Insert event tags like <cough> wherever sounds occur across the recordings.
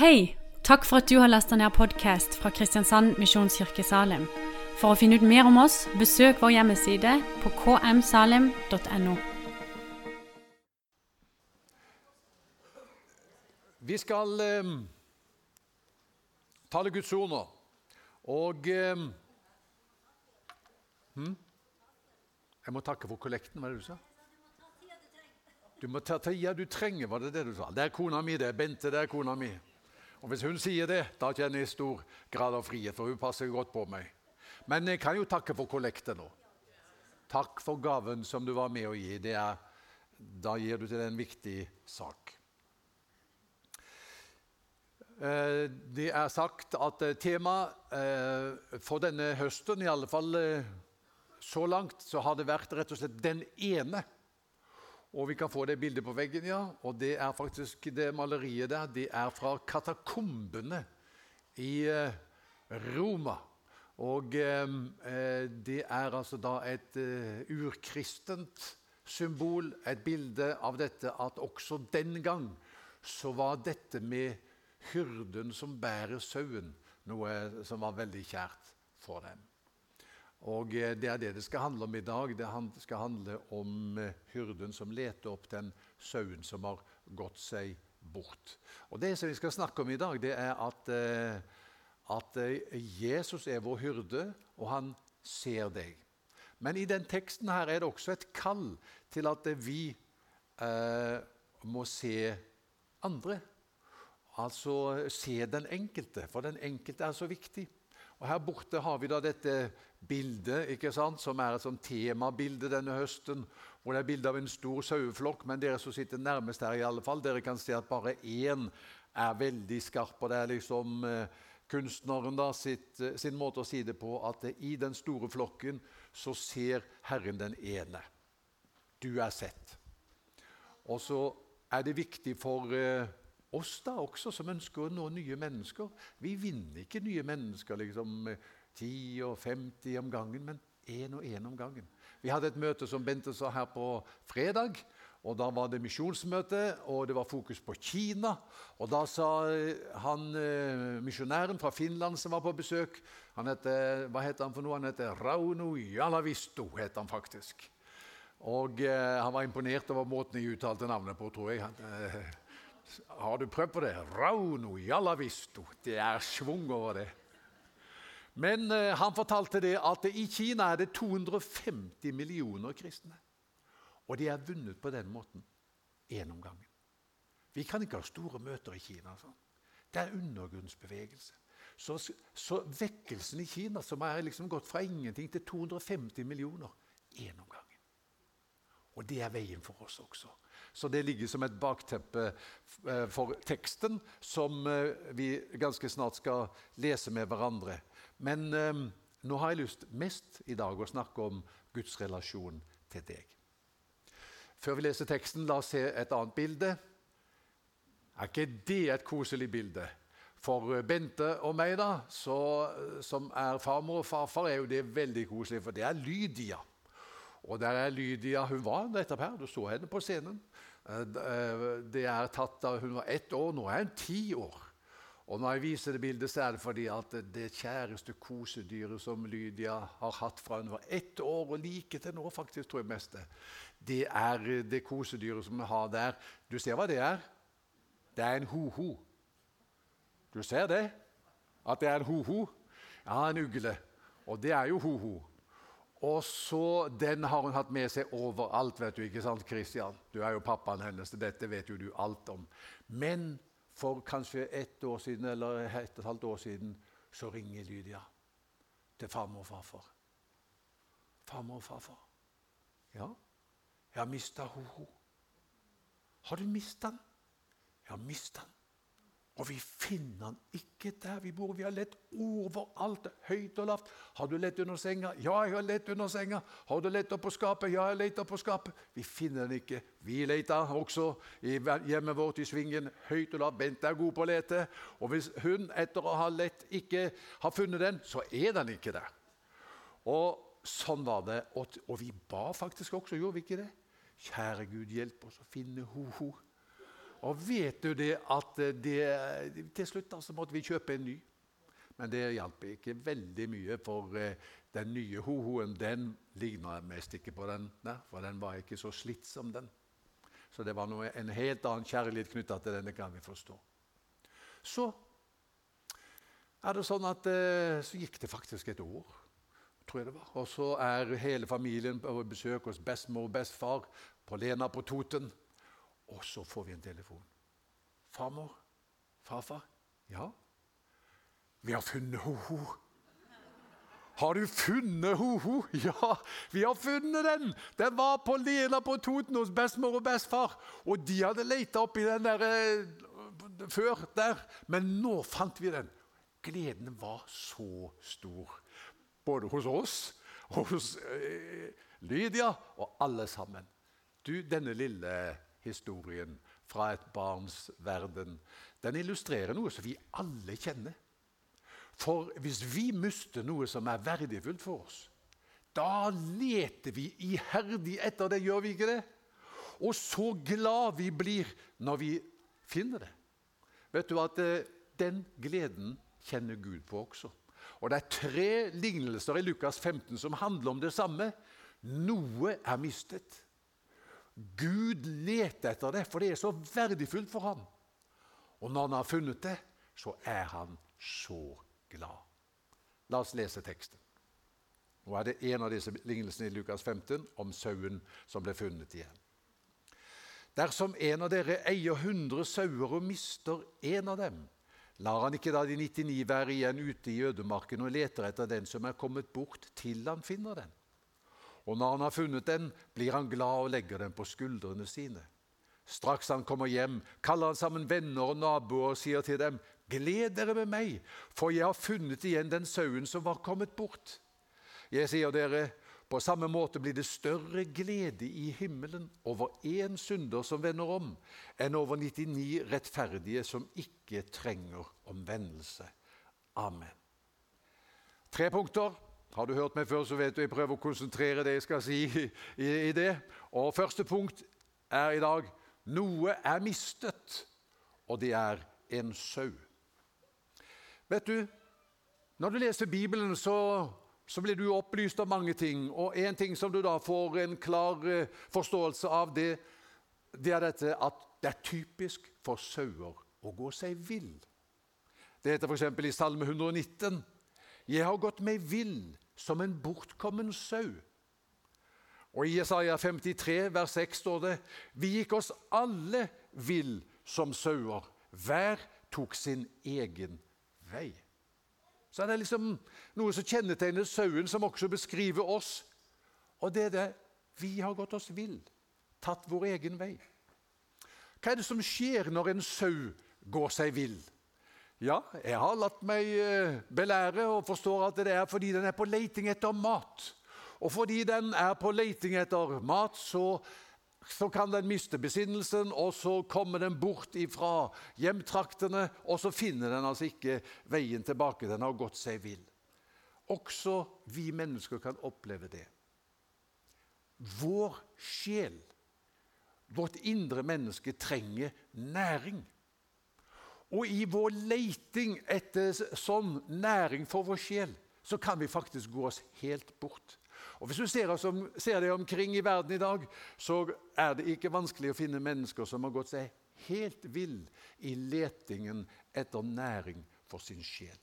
Hei! Takk for at du har lasta ned podkast fra Kristiansand Misjonskirke Salim. For å finne ut mer om oss, besøk vår hjemmeside på kmsalim.no. Vi skal eh, tale Guds ord nå. Og eh, hm? Jeg må takke for kollekten, hva er det du sa? Du må ta tida du trenger, var det det du sa? Det er kona mi, det. Bente, det er kona mi. Og Hvis hun sier det, da kjenner jeg stor grad av frihet, for hun passer godt på meg. Men jeg kan jo takke for kollekten nå. Takk for gaven som du var med å gi. Er, da gir du til en viktig sak. Eh, det er sagt at eh, temaet eh, for denne høsten, i alle fall så langt, så har det vært rett og slett 'den ene'. Og vi kan få det bildet på veggen, ja. Og det er faktisk det maleriet der. Det er fra katakombene i eh, Roma. Og eh, det er altså da et uh, urkristent symbol, et bilde av dette at også den gang så var dette med hyrden som bærer sauen, noe som var veldig kjært for dem. Og eh, Det er det det skal handle om i dag. Det skal handle om eh, hyrden som leter opp den sauen som har gått seg bort. Og Det som vi skal snakke om i dag, det er at, eh, at Jesus er vår hyrde, og han ser deg. Men i den teksten her er det også et kall til at vi eh, må se andre. Altså se den enkelte, for den enkelte er så viktig. Og Her borte har vi da dette bildet, ikke sant, som er et sånn temabilde denne høsten. hvor Det er bilde av en stor saueflokk, men dere som sitter nærmest her, i alle fall, dere kan se at bare én er veldig skarp. og Det er liksom eh, kunstneren da, sitt, eh, sin måte å si det på, at eh, i den store flokken så ser Herren den ene. Du er sett. Og så er det viktig for eh, oss da også, som ønsker å nå nye mennesker. Vi vinner ikke nye mennesker liksom 10 og 50 om gangen, men én og én om gangen. Vi hadde et møte som Bente sa her på fredag. og Da var det misjonsmøte, og det var fokus på Kina. og Da sa eh, han eh, misjonæren fra Finland som var på besøk han heter, Hva heter han for noe? Han heter Rauno Jalavisto. het han faktisk. Og eh, Han var imponert over måten jeg uttalte navnet på, tror jeg. Eh, <laughs> har du prøvd på det? Rauno Jalavisto. Det er schwung over det. Men eh, han fortalte det at i Kina er det 250 millioner kristne. Og de er vunnet på den måten én om gangen. Vi kan ikke ha store møter i Kina. Sånn. Det er undergrunnsbevegelse. Så, så, vekkelsen i Kina, som er liksom gått fra ingenting til 250 millioner én om gangen. Og det er veien for oss også. Så det ligger som et bakteppe eh, for teksten, som eh, vi ganske snart skal lese med hverandre. Men eh, nå har jeg lyst mest i dag å snakke om Guds relasjon til deg. Før vi leser teksten, la oss se et annet bilde. Er ikke det et koselig bilde? For eh, Bente og meg, da, så, som er farmor og farfar, er jo det veldig koselig. For det er Lydia. Og der er Lydia Hun var nettopp her. Du så henne på scenen. Eh, det er tatt da hun var ett år. Nå er hun ti år. Og Når jeg viser det bildet, så er det fordi at det kjæreste kosedyret som Lydia har hatt fra hun var ett år og like til nå, faktisk tror jeg mest det, det er det kosedyret som vi har der. Du ser hva det er? Det er en ho-ho. Du ser det? At det er en ho-ho? Ja, en ugle. Og det er jo ho-ho. Og så, Den har hun hatt med seg overalt, vet du, ikke sant, Christian? Du er jo pappaen hennes, dette vet jo du alt om. Men for kanskje ett år siden eller et og et halvt år siden så ringer Lydia til farmor og farfar. Farmor og farfar. Ja, jeg har mista ho-ho. Har du mista den? Jeg har mista den. Og vi finner han ikke der vi bor. Vi har lett overalt, høyt og lavt. Har du lett under senga? Ja, jeg har lett under senga. Har du lett på skapet? Ja, jeg har opp på skapet. Vi finner den ikke. Vi leter også i hjemmet vårt i Svingen. Høyt og lavt. Bente er god på å lete. Og hvis hun etter å ha lett ikke har funnet den, så er den ikke der. Og sånn var det. Og vi ba faktisk også, gjorde vi ikke det? Kjære Gud, hjelp oss å finne ho-ho. Og vet du det at det, til slutt altså, måtte vi kjøpe en ny. Men det hjalp ikke veldig mye, for eh, den nye hohoen den ligna mest ikke på den der, for den var ikke så slitt som den. Så det var noe, en helt annen kjærlighet knytta til den. Det kan vi forstå. Så er det sånn at eh, så gikk det faktisk et år. tror jeg det var. Og så er hele familien på besøk hos bestemor og bestefar på Lena på Toten. Og så får vi en telefon. 'Farmor? Farfar?' 'Ja?' 'Vi har funnet ho-ho.' 'Har du funnet ho-ho?' <laughs> 'Ja, vi har funnet den!' Den var på Lena på Toten hos bestemor og bestefar. Og de hadde leita oppi den der eh, før der, men nå fant vi den. Gleden var så stor, både hos oss hos eh, Lydia og alle sammen. Du, denne lille historien fra et barns verden, den illustrerer noe som vi alle kjenner. For hvis vi mister noe som er verdifullt for oss, da leter vi iherdig etter det, gjør vi ikke det? Og så glad vi blir når vi finner det. Vet du at eh, den gleden kjenner Gud på også? Og Det er tre lignelser i Lukas 15 som handler om det samme. Noe er mistet. Gud leter etter det, for det er så verdifullt for ham. Og når han har funnet det, så er han så glad. La oss lese teksten. Nå er det en av disse lignelsene i Lukas 15 om sauen som ble funnet igjen. Dersom en av dere eier 100 sauer og mister en av dem, lar han ikke da de 99 være igjen ute i ødemarken og leter etter den som er kommet bort, til han finner den? Og når han har funnet den, blir han glad og legger den på skuldrene sine. Straks han kommer hjem, kaller han sammen venner og naboer og sier til dem:" Gled dere med meg, for jeg har funnet igjen den sauen som var kommet bort. Jeg sier dere, på samme måte blir det større glede i himmelen over én synder som vender om, enn over 99 rettferdige som ikke trenger omvendelse. Amen. Tre punkter. Har du hørt meg før, så vet du jeg prøver å konsentrere det jeg skal si i, i det. Og Første punkt er i dag noe er mistet, og det er en sau. Vet du, når du leser Bibelen, så, så blir du opplyst av mange ting. Og en ting som du da får en klar uh, forståelse av, det, det er dette at det er typisk for sauer å gå seg vill. Det heter f.eks. i Salme 119.: Jeg har gått meg vill som en bortkommen sau. Og I Jesaja 53, vers 6 står det Vi gikk oss alle vill som sauer. Hver tok sin egen vei. Så det er liksom noe som kjennetegner sauen, som også beskriver oss. Og det er det vi har gått oss vill, tatt vår egen vei. Hva er det som skjer når en sau går seg vill? Ja, jeg har latt meg eh, belære og forstår at det er fordi den er på leiting etter mat. Og fordi den er på leiting etter mat, så, så kan den miste besinnelsen, og så kommer den bort ifra hjemtraktene, og så finner den altså ikke veien tilbake. Den har gått seg vill. Også vi mennesker kan oppleve det. Vår sjel, vårt indre menneske, trenger næring. Og i vår leiting etter sånn næring for vår sjel, så kan vi faktisk gå oss helt bort. Og Hvis du ser, om, ser deg omkring i verden i dag, så er det ikke vanskelig å finne mennesker som har gått seg helt vill i letingen etter næring for sin sjel.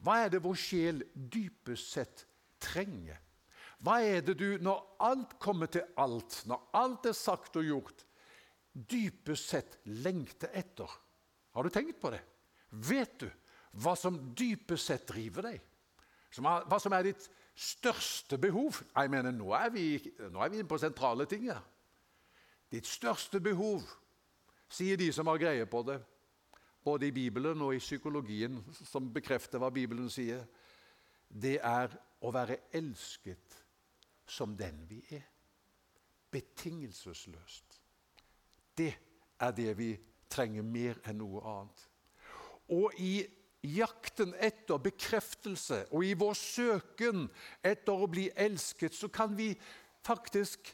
Hva er det vår sjel dypest sett trenger? Hva er det du, når alt kommer til alt, når alt er sagt og gjort, dypest sett lengter etter? Har du tenkt på det? Vet du hva som dypest sett driver deg? Hva som er ditt største behov? Jeg mener, Nå er vi, vi inne på sentrale ting her. Ditt største behov, sier de som har greie på det, både i Bibelen og i psykologien, som bekrefter hva Bibelen sier, det er å være elsket som den vi er. Betingelsesløst. Det er det vi trenger mer enn noe annet. Og i jakten etter bekreftelse og i vår søken etter å bli elsket, så kan vi faktisk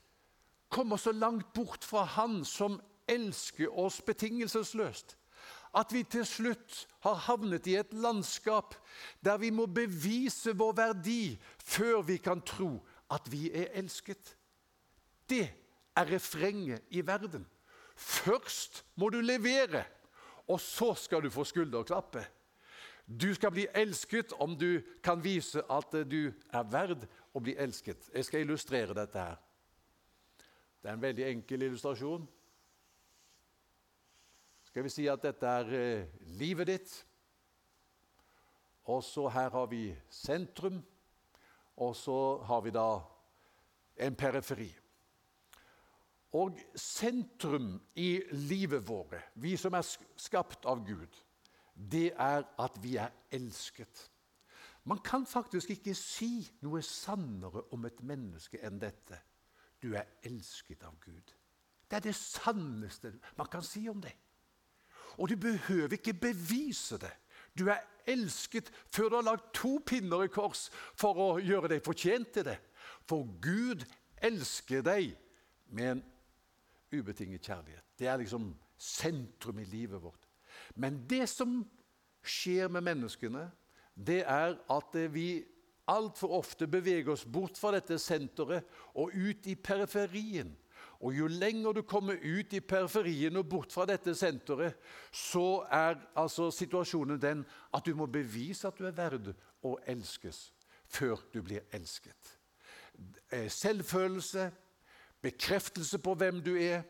komme så langt bort fra Han som elsker oss betingelsesløst. At vi til slutt har havnet i et landskap der vi må bevise vår verdi før vi kan tro at vi er elsket. Det er refrenget i verden. Først må du levere, og så skal du få skulderklappe. Du skal bli elsket om du kan vise at du er verd å bli elsket. Jeg skal illustrere dette her. Det er en veldig enkel illustrasjon. Skal vi si at dette er eh, livet ditt? Og så her har vi sentrum, og så har vi da en periferi. Og sentrum i livet vårt, vi som er skapt av Gud, det er at vi er elsket. Man kan faktisk ikke si noe sannere om et menneske enn dette. Du er elsket av Gud. Det er det sanneste man kan si om det. Og du behøver ikke bevise det. Du er elsket før du har lagt to pinner i kors for å gjøre deg fortjent til det. For Gud elsker deg med en ubetinget kjærlighet. Det er liksom sentrum i livet vårt. Men det som skjer med menneskene, det er at vi altfor ofte beveger oss bort fra dette senteret og ut i periferien. Og Jo lenger du kommer ut i periferien og bort fra dette senteret, så er altså situasjonen den at du må bevise at du er verd å elskes før du blir elsket. Eh, selvfølelse, bekreftelse på hvem du er,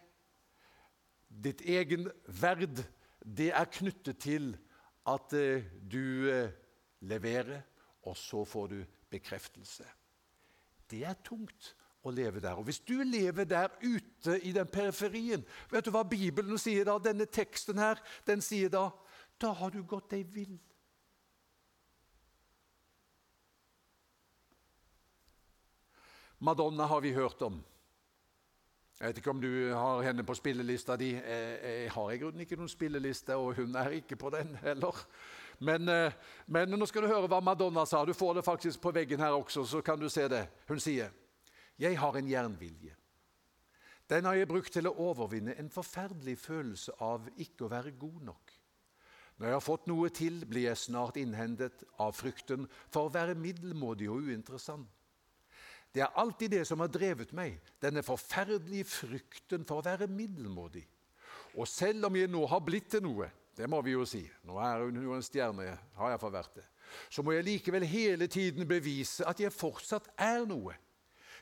ditt egen verd, det er knyttet til at eh, du eh, leverer, og så får du bekreftelse. Det er tungt å leve der. Og Hvis du lever der ute i den periferien Vet du hva Bibelen sier da? Denne teksten her, den sier da Da har du gått deg vill. Madonna har vi hørt om. Jeg vet ikke om du har henne på spillelista di. Jeg har i grunnen ikke noen spilleliste, og hun er ikke på den heller. Men, eh, men, nå skal du høre hva Madonna sa. Du får det faktisk på veggen her også, så kan du se det. Hun sier, 'Jeg har en jernvilje. Den har jeg brukt til å overvinne en forferdelig følelse av ikke å være god nok.' 'Når jeg har fått noe til, blir jeg snart innhendet av frykten for å være middelmådig og uinteressant.' Det er alltid det som har drevet meg, denne forferdelige frykten for å være middelmådig. Og selv om jeg nå har blitt til noe, det må vi jo si, nå er hun jo en stjerne, har jeg vært det, så må jeg likevel hele tiden bevise at jeg fortsatt er noe.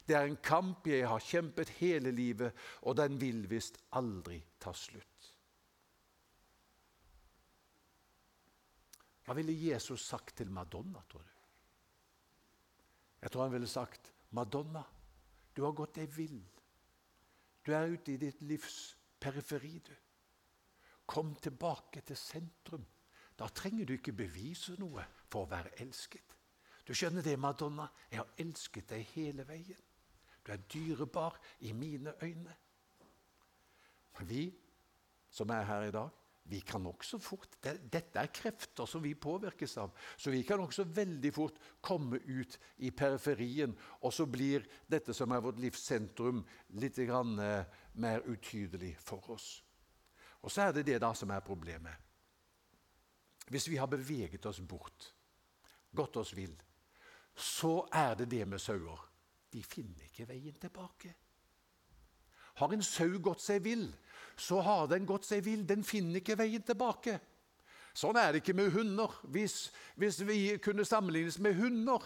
Det er en kamp jeg har kjempet hele livet, og den vil visst aldri ta slutt. Hva ville Jesus sagt til Madonna, tror du? Jeg tror han ville sagt Madonna, du har gått deg vill. Du er ute i ditt livs periferi, du. Kom tilbake til sentrum. Da trenger du ikke bevise noe for å være elsket. Du skjønner det, Madonna? Jeg har elsket deg hele veien. Du er dyrebar i mine øyne. Vi som er her i dag, vi kan også fort, Dette er krefter som vi påvirkes av. Så vi kan også veldig fort komme ut i periferien, og så blir dette som er vårt livssentrum, litt grann, eh, mer utydelig for oss. Og så er det det da som er problemet. Hvis vi har beveget oss bort, gått oss vill, så er det det med sauer. De finner ikke veien tilbake. Har en sau gått seg vill, så har den gått seg vill. Den finner ikke veien tilbake. Sånn er det ikke med hunder. Hvis, hvis vi kunne sammenlignes med hunder,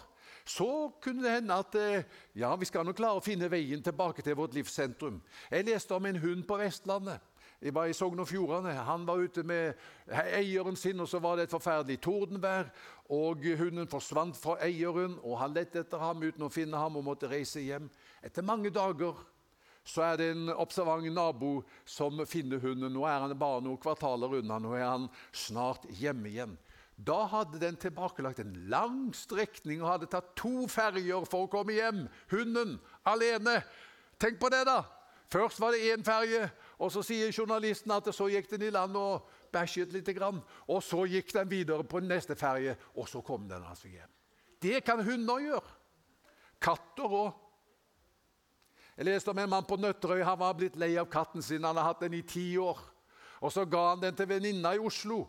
så kunne det hende at eh, ja, vi skal nok klare å finne veien tilbake til vårt livssentrum. Jeg leste om en hund på Vestlandet. Jeg var i Sogn og Fjordane. Han var ute med eieren sin, og så var det et forferdelig tordenvær. og Hunden forsvant fra eieren, og han lette etter ham uten å finne ham og måtte reise hjem. Etter mange dager så er det en observant nabo som finner hunden. Nå er han bare noen kvartaler unna. Nå er han snart hjemme igjen. Da hadde den tilbakelagt en lang strekning og hadde tatt to ferger for å komme hjem. Hunden alene. Tenk på det, da! Først var det én ferge, og så sier journalisten at så gikk den i land og bæsjet litt. Og så gikk den videre på neste ferge, og så kom den altså hjem. Det kan hunder gjøre. Katter òg. Jeg leste om en mann på Nøtterøy. Han var blitt lei av katten sin. Han hadde hatt den i ti år. Og Så ga han den til venninna i Oslo.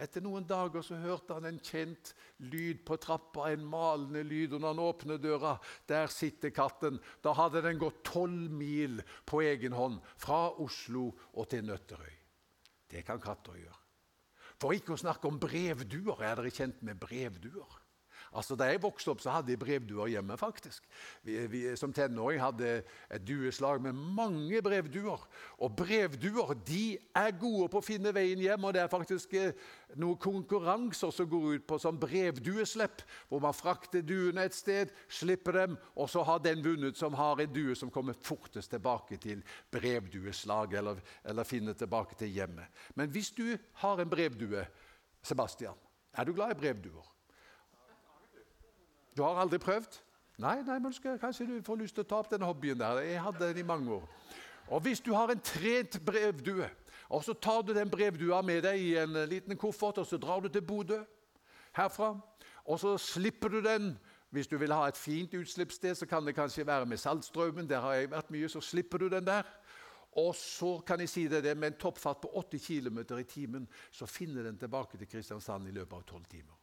Etter noen dager så hørte han en kjent lyd på trappa, en malende lyd. Og når han åpner døra, der sitter katten. Da hadde den gått tolv mil på egen hånd fra Oslo og til Nøtterøy. Det kan katter gjøre. For ikke å snakke om brevduer. Er dere kjent med brevduer? Altså, Da jeg vokste opp, så hadde jeg brevduer hjemme. faktisk. Vi, vi, som tenåring hadde et dueslag med mange brevduer. Og brevduer de er gode på å finne veien hjem. og Det er faktisk eh, noen konkurranser som går ut på som brevdueslipp, hvor man frakter duene et sted, slipper dem, og så har den vunnet som har en due som kommer fortest tilbake til brevdueslag, eller, eller finner tilbake til hjemmet. Men hvis du har en brevdue, Sebastian, er du glad i brevduer? Du har aldri prøvd? Nei, nei, men skal, kanskje du får lyst til å ta opp den hobbyen der. Jeg hadde den i mange år. Og Hvis du har en trent brevdue, og så tar du den brevdua med deg i en liten koffert og så drar du til Bodø herfra, og så slipper du den hvis du vil ha et fint utslippssted, så kan det kanskje være med Saltstraumen. Der har jeg vært mye, så slipper du den der. Og så kan jeg si det, med en toppfart på 80 km i timen, så finner den tilbake til Kristiansand i løpet av 12 timer.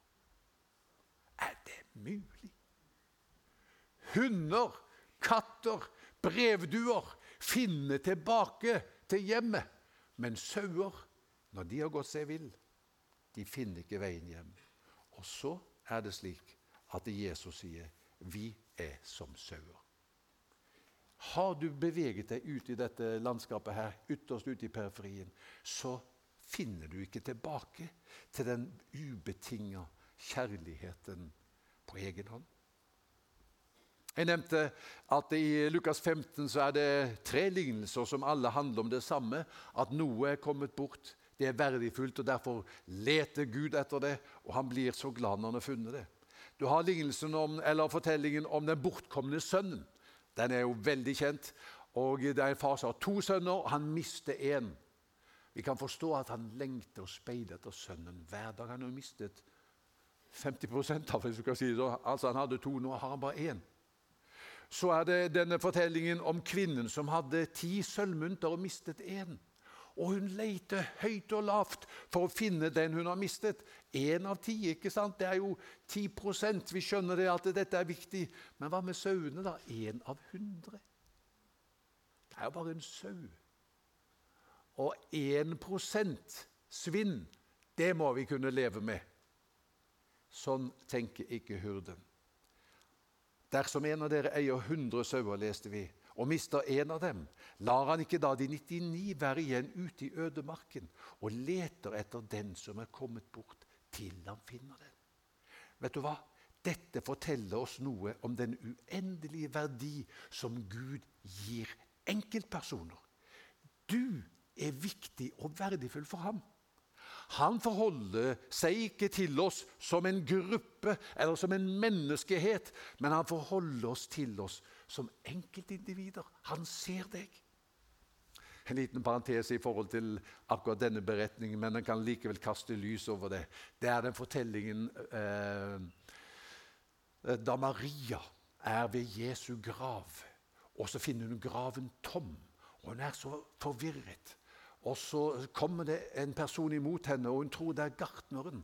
Mulig? Hunder, katter, brevduer finner tilbake til hjemmet. Men sauer, når de har gått seg vill, de finner ikke veien hjem. Og så er det slik at Jesus sier, 'Vi er som sauer'. Har du beveget deg ut i dette landskapet her, ytterst ute i periferien, så finner du ikke tilbake til den ubetinga kjærligheten på egen hånd. Jeg nevnte at i Lukas 15 så er det tre lignelser som alle handler om det samme. At noe er kommet bort. Det er verdifullt, og derfor leter Gud etter det. Og han blir så glad når han har funnet det. Du har om, fortellingen om den bortkomne sønnen. Den er jo veldig kjent. Og Det er en far som har to sønner, og han mister én. Vi kan forstå at han lengter og speider etter sønnen hver dag. Han har mistet 50 av hvis du kan si det. Altså Han hadde to, nå har han bare én. Så er det denne fortellingen om kvinnen som hadde ti sølvmynter og mistet én. Og hun leter høyt og lavt for å finne den hun har mistet. Én av ti, ikke sant? Det er jo 10% Vi skjønner det at dette er viktig. Men hva med sauene, da? Én av hundre. Det er jo bare en sau. Og 1% svinn, det må vi kunne leve med. Sånn tenker ikke hurden. Dersom en av dere eier 100 sauer, leste vi, og mister en av dem, lar han ikke da de 99 være igjen ute i ødemarken og leter etter den som er kommet bort, til han finner den. Vet du hva? Dette forteller oss noe om den uendelige verdi som Gud gir enkeltpersoner. Du er viktig og verdifull for ham. Han forholder seg ikke til oss som en gruppe eller som en menneskehet, men han forholder oss til oss som enkeltindivider. Han ser deg. En liten parentes i forhold til akkurat denne beretningen, men den kan likevel kaste lys over det. Det er den fortellingen eh, da Maria er ved Jesu grav, og så finner hun graven tom. Og hun er så forvirret. Og så kommer det en person imot henne, og hun tror det er gartneren.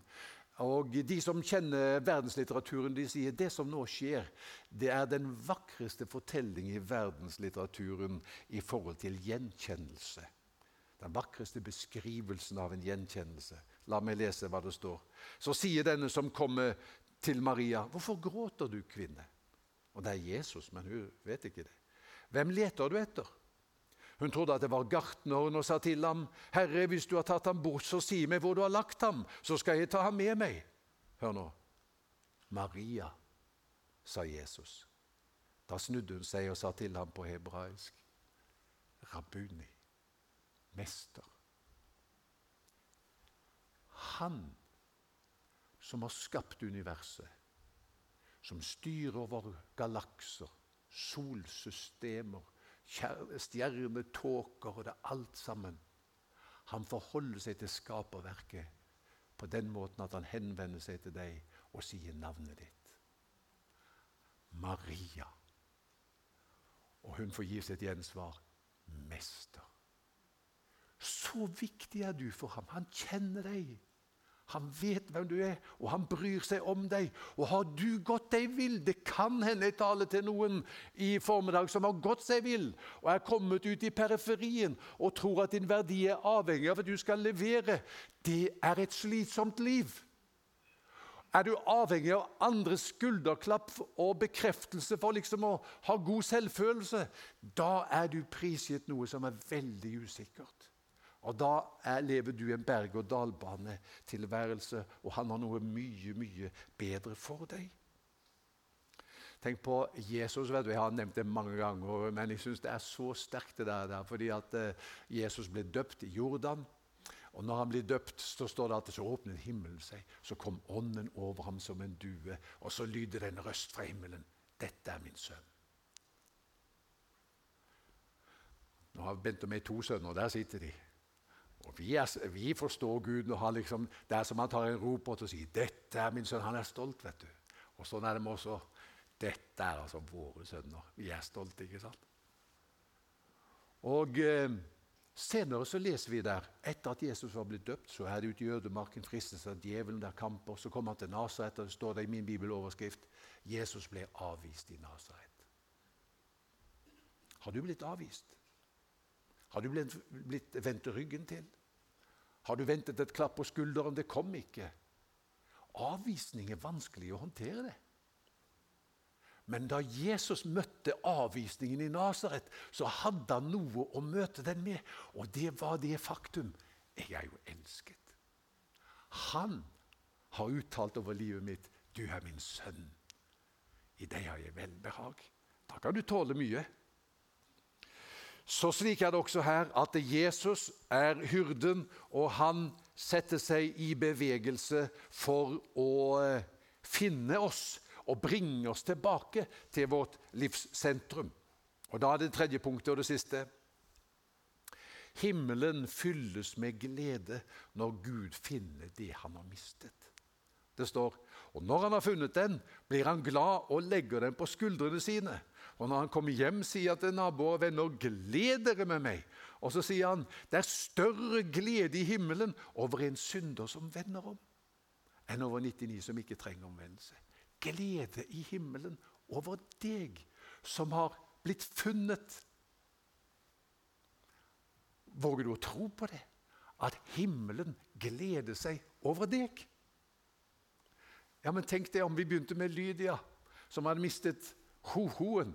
Og De som kjenner verdenslitteraturen, de sier det som nå skjer, det er den vakreste fortelling i verdenslitteraturen i forhold til gjenkjennelse. Den vakreste beskrivelsen av en gjenkjennelse. La meg lese hva det står. Så sier denne som kommer til Maria, 'Hvorfor gråter du, kvinne?' Og det er Jesus, men hun vet ikke det. 'Hvem leter du etter?' Hun trodde at det var gartneren og sa til ham, 'Herre, hvis du har tatt ham bort, så si meg hvor du har lagt ham, så skal jeg ta ham med meg.' Hør nå. Maria, sa Jesus. Da snudde hun seg og sa til ham på hebraisk, 'Rabuni, mester.' Han som har skapt universet, som styrer over galakser, solsystemer, stjernetåker og det alt sammen. Han forholder seg til skaperverket på den måten at han henvender seg til deg og sier navnet ditt. Maria. Og hun får gi sitt gjensvar mester. Så viktig er du for ham. Han kjenner deg. Han vet hvem du er, og han bryr seg om deg. Og har du gått deg vill Det kan hende jeg taler til noen i formiddag som har gått seg vill og er kommet ut i periferien og tror at din verdi er avhengig av at du skal levere. Det er et slitsomt liv. Er du avhengig av andres skulderklapp og bekreftelse for liksom å ha god selvfølelse, da er du prisgitt noe som er veldig usikkert. Og Da er, lever du en berg-og-dal-bane-tilværelse, og han har noe mye, mye bedre for deg. Tenk på Jesus. vet du, Jeg har nevnt det mange ganger, men jeg syns det er så sterkt det der, fordi at eh, Jesus ble døpt i Jordan. Og når han blir døpt, så står det at så åpnet himmelen seg. Så kom ånden over ham som en due, og så lyder det en røst fra himmelen. Dette er min sønn. Nå har Bent og meg to sønner, og der sitter de. Og vi, er, vi, forstår Gud når han liksom, det er som han tar en robot og sier 'Dette er min sønn.' Han er stolt, vet du. Og sånn er det med oss òg. Dette er altså våre sønner. Vi er stolte, ikke sant? Og eh, Senere så leser vi der etter at Jesus var blitt døpt, så er det ute i ødemarken fristelse av djevelen der kamper. Så kommer han til Nasaret, og det står det i min bibeloverskrift Jesus ble avvist i Nasaret. Har du blitt avvist? Har du blitt, blitt vendt ryggen til? Har du ventet et klapp på skulderen? Det kom ikke. Avvisning er vanskelig å håndtere. det. Men da Jesus møtte avvisningen i Nasaret, så hadde han noe å møte den med. Og det var det faktum jeg er jo elsket. Han har uttalt over livet mitt 'Du er min sønn'. I deg har jeg velbehag. Da kan du tåle mye. Så slik er det også her at Jesus er hyrden, og han setter seg i bevegelse for å eh, finne oss og bringe oss tilbake til vårt livssentrum. Og Da er det tredje punktet og det siste. Himmelen fylles med glede når Gud finner det han har mistet. Det står og når han har funnet den, blir han glad og legger den på skuldrene sine. Og når han kommer hjem, sier han til naboer og venner, 'Gled dere med meg.' Og så sier han, 'Det er større glede i himmelen over en synder som vender om, enn over 99 som ikke trenger omvendelse.' Glede i himmelen over deg som har blitt funnet. Våger du å tro på det? At himmelen gleder seg over deg? Ja, men Tenk deg om vi begynte med Lydia, som hadde mistet ho-hoen.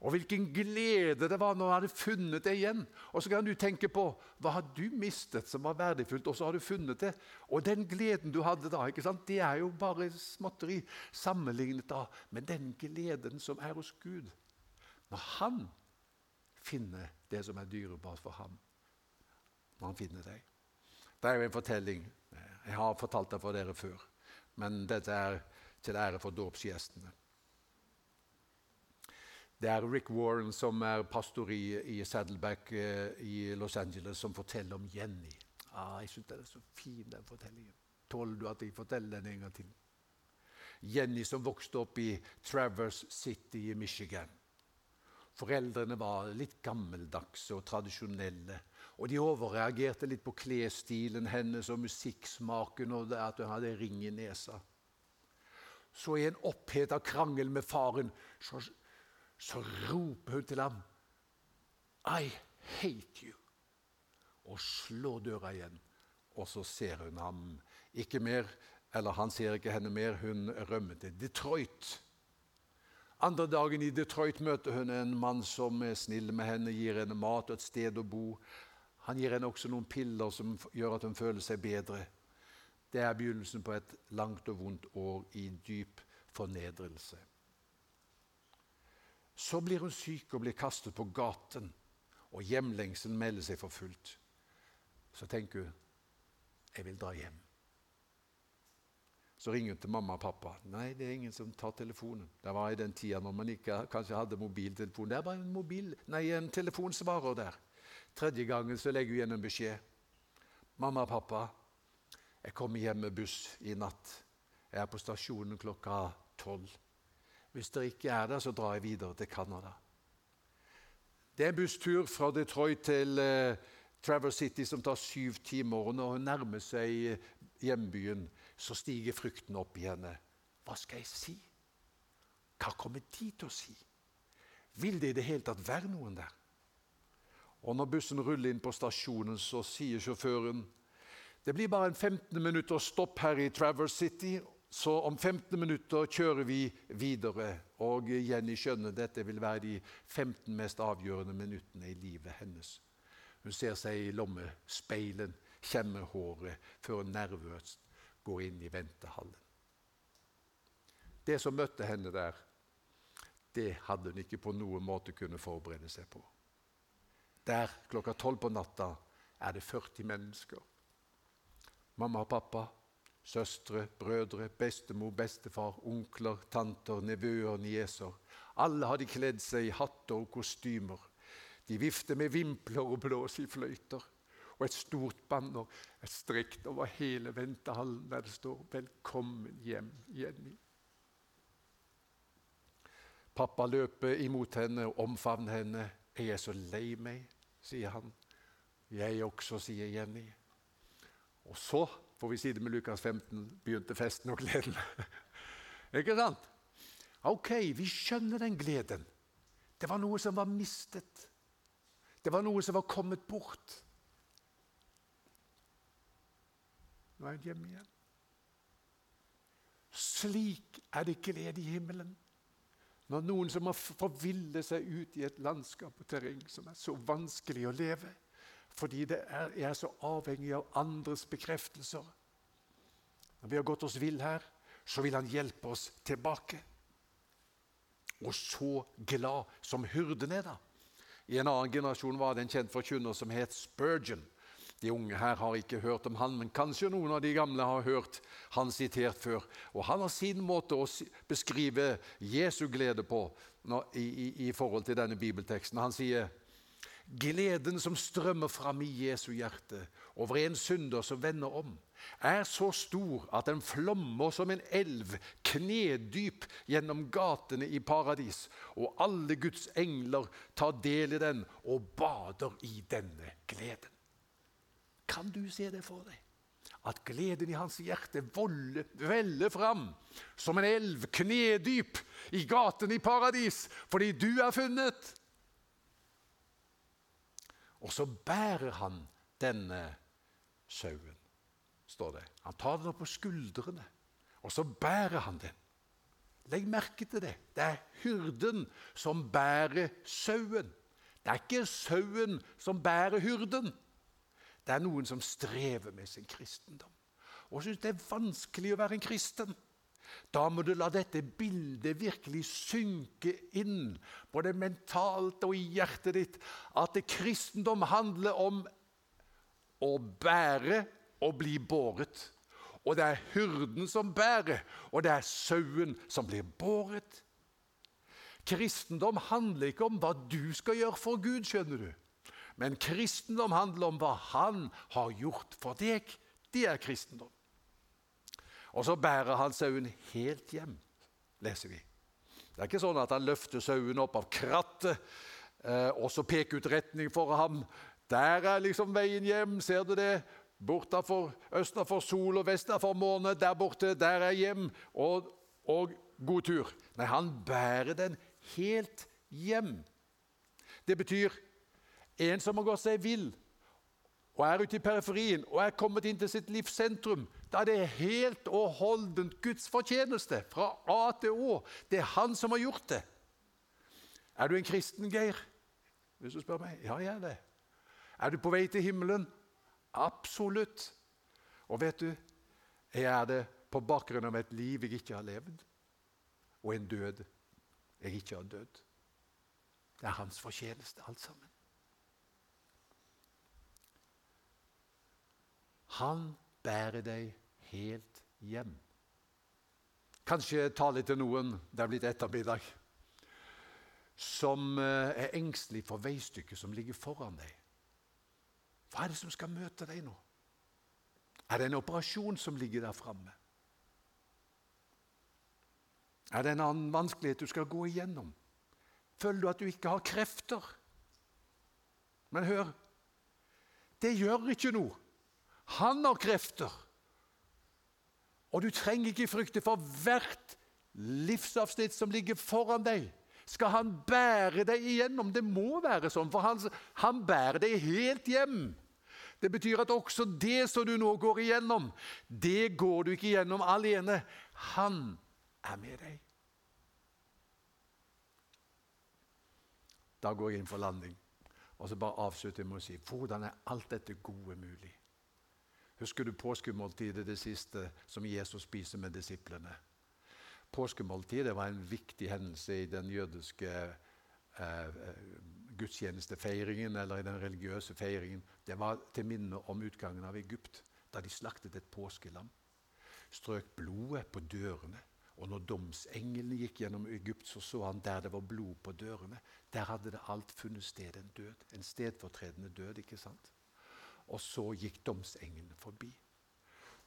Og hvilken glede det var når han hadde funnet det igjen. Og så kan du tenke på hva har du mistet som var verdifullt, og så har du funnet det. Og den gleden du hadde da, ikke sant? det er jo bare småtteri sammenlignet da med den gleden som er hos Gud. Når han finner det som er dyrebart for ham. Når han finner deg. Det er jo en fortelling. Jeg har fortalt det for dere før men dette er til ære for dåpsgjestene. Det er Rick Warren, som er pastor i, i Saddleback eh, i Los Angeles, som forteller om Jenny. Ah, jeg syns den er så fin, den fortellingen. Tåler du at jeg forteller den en gang til? Jenny som vokste opp i Traverse City i Michigan. Foreldrene var litt gammeldagse og tradisjonelle. Og de overreagerte litt på klesstilen hennes og musikksmaken og at hun hadde ring i nesa. Så i en oppheta krangel med faren så, så roper hun til ham I hate you. Og slår døra igjen. Og så ser hun ham ikke mer, eller han ser ikke henne mer. Hun rømmer til Detroit. Andre dagen i Detroit møter hun en mann som er snill med henne, gir henne mat og et sted å bo. Han gir henne også noen piller som gjør at hun føler seg bedre. Det er begynnelsen på et langt og vondt år i dyp fornedrelse. Så blir hun syk og blir kastet på gaten, og hjemlengselen melder seg for fullt. Så tenker hun jeg vil dra hjem. Så ringer hun til mamma og pappa. Nei, det er ingen som tar telefonen. Det var i den tida når man ikke kanskje hadde mobiltelefon. Det er bare en, mobil, nei, en telefonsvarer der. Tredje gangen så legger hun igjen en beskjed. 'Mamma og pappa, jeg kommer hjem med buss i natt. Jeg er på stasjonen klokka tolv. Hvis dere ikke er der, så drar jeg videre til Canada.' Det er en busstur fra Detroit til uh, Traverse City som tar syv timer. og Når hun nærmer seg hjembyen, så stiger frykten opp i henne. Hva skal jeg si? Hva kommer de til å si? Vil det i det hele tatt være noen der? Og Når bussen ruller inn på stasjonen, så sier sjåføren det blir bare en 15 minutter stopp her i Traverse City, så om 15 minutter kjører vi videre. Og Jenny skjønner dette vil være de 15 mest avgjørende minuttene i livet hennes. Hun ser seg i lommespeilen, kjemmer håret før hun nervøst går inn i ventehallen. Det som møtte henne der, det hadde hun ikke på noen måte kunne forberede seg på. Der klokka tolv på natta er det 40 mennesker. Mamma og pappa, søstre, brødre, bestemor, bestefar, onkler, tanter, nevøer, nieser. Alle hadde kledd seg i hatter og kostymer. De vifter med vimpler og blåser i fløyter. Og et stort banner er strekt over hele ventehallen der det står 'Velkommen hjem, Jenny'. Pappa løper imot henne og omfavner henne. 'Jeg er så lei meg', sier han. 'Jeg også', sier Jenny. Og så, får vi si det med Lukas 15, begynte festen og gleden. <laughs> Ikke sant? Ok, vi skjønner den gleden. Det var noe som var mistet. Det var noe som var kommet bort. Nå er hun hjemme igjen. Slik er det glede i himmelen. Når noen som har forvillet seg ut i et landskap og terreng som er så vanskelig å leve fordi er, er så avhengig av andres bekreftelser. Når vi har gått oss vill her, så vil han hjelpe oss tilbake. Og så glad som hyrden er, da. I en annen generasjon var det en kjent forkynner som het Spurgeon. De unge her har ikke hørt om han, men kanskje noen av de gamle har hørt han sitert før. Og Han har sin måte å beskrive Jesu glede på i, i, i forhold til denne bibelteksten. Han sier gleden som strømmer fram i Jesu hjerte over en synder som vender om, er så stor at den flommer som en elv knedyp gjennom gatene i paradis, og alle Guds engler tar del i den og bader i denne gleden. Kan du se det for deg? At gleden i hans hjerte veller fram som en elv knedyp i gatene i paradis fordi du er funnet. Og så bærer han denne sauen står det. Han tar den opp på skuldrene, og så bærer han den. Legg merke til det. Det er hyrden som bærer sauen. Det er ikke sauen som bærer hyrden. Det er noen som strever med sin kristendom og syns det er vanskelig å være en kristen. Da må du la dette bildet virkelig synke inn, både mentalt og i hjertet ditt, at kristendom handler om å bære og bli båret. Og det er hyrden som bærer, og det er sauen som blir båret. Kristendom handler ikke om hva du skal gjøre for Gud, skjønner du. Men kristendom handler om hva Han har gjort for deg. Det er kristendom. Og så bærer han sauen helt hjem, leser vi. Det er ikke sånn at han løfter sauen opp av krattet eh, og så peker ut retning for ham. Der er liksom veien hjem, ser du det? Bortafor, østafor sol og vestafor måne, der borte, der er hjem. Og, og god tur. Nei, han bærer den helt hjem. Det betyr en som har gått seg vill og er ute i periferien og er kommet inn til sitt livssentrum. Da er det helt og holdent Guds fortjeneste fra A til Å. Det er Han som har gjort det. Er du en kristen, Geir? Hvis du spør meg. Ja, jeg er det. Er du på vei til himmelen? Absolutt. Og vet du, jeg er det på bakgrunn av et liv jeg ikke har levd, og en død jeg ikke har dødd. Det er hans fortjeneste, alt sammen. Han bærer deg helt hjem. Kanskje ta litt til noen, det er blitt ettermiddag, som eh, er engstelig for veistykket som ligger foran deg. Hva er det som skal møte deg nå? Er det en operasjon som ligger der framme? Er det en annen vanskelighet du skal gå igjennom? Føler du at du ikke har krefter? Men hør det gjør ikke noe. Han har krefter. Og du trenger ikke frykte for hvert livsavsnitt som ligger foran deg. Skal han bære deg igjennom? Det må være sånn, for han, han bærer deg helt hjem. Det betyr at også det som du nå går igjennom, det går du ikke igjennom alene. Han er med deg. Da går jeg inn for landing. Og så bare avslutter jeg med å si hvordan er alt dette gode mulig? Husker du påskemåltidet, det siste som Jesus spiser med disiplene? Påskemåltidet var en viktig hendelse i den jødiske eh, gudstjenestefeiringen eller i den religiøse feiringen. Det var til minne om utgangen av Egypt, da de slaktet et påskelam. Strøk blodet på dørene og når domsengelen gikk gjennom Egypt, så så han der det var blod på dørene. Der hadde det alt funnet sted en død. En stedfortredende død. ikke sant? Og så gikk domsengelen forbi.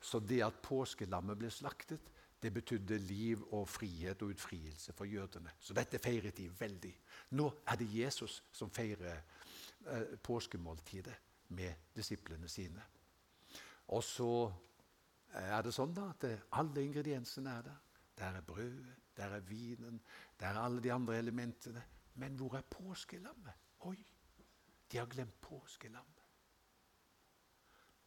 Så det at påskelammet ble slaktet, det betydde liv og frihet og utfrielse for jødene. Så dette feiret de veldig. Nå er det Jesus som feirer eh, påskemåltidet med disiplene sine. Og så er det sånn da at alle ingrediensene er der. Der er brødet, der er vinen, der er alle de andre elementene. Men hvor er påskelammet? Oi, de har glemt påskelammet.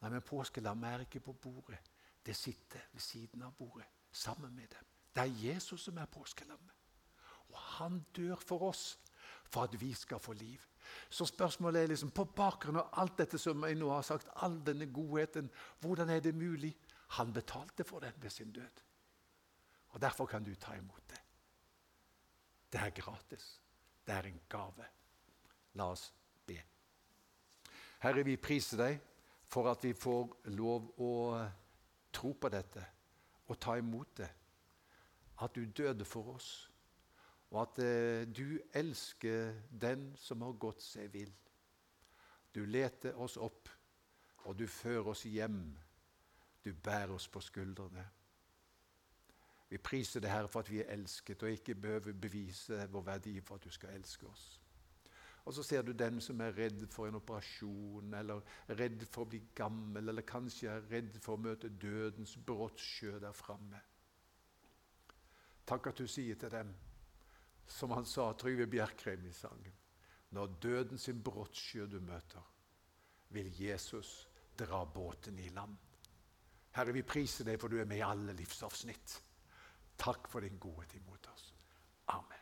Nei, men påskelammet er ikke på bordet. Det sitter ved siden av bordet, sammen med dem. Det er Jesus som er påskelammet. Og han dør for oss for at vi skal få liv. Så spørsmålet er liksom, på bakgrunn av alt dette som jeg nå har sagt, all denne godheten, hvordan er det mulig? Han betalte for den ved sin død. Og Derfor kan du ta imot det. Det er gratis. Det er en gave. La oss be. Herre, vi priser deg for at vi får lov å tro på dette og ta imot det. At du døde for oss, og at eh, du elsker den som har gått seg vill. Du leter oss opp, og du fører oss hjem. Du bærer oss på skuldrene. Vi priser det, Herre, for at vi er elsket, og ikke behøver bevise vår verdi for at du skal elske oss. Og så ser du den som er redd for en operasjon, eller redd for å bli gammel, eller kanskje er redd for å møte dødens brottsjø der framme. Takk at du sier til dem, som han sa, Trygve Bjerkreim i sangen, når døden sin brottsjø du møter, vil Jesus dra båten i land. Herre, vi priser deg for du er med i alle livsavsnitt. Takk for din godhet imot oss. Amen.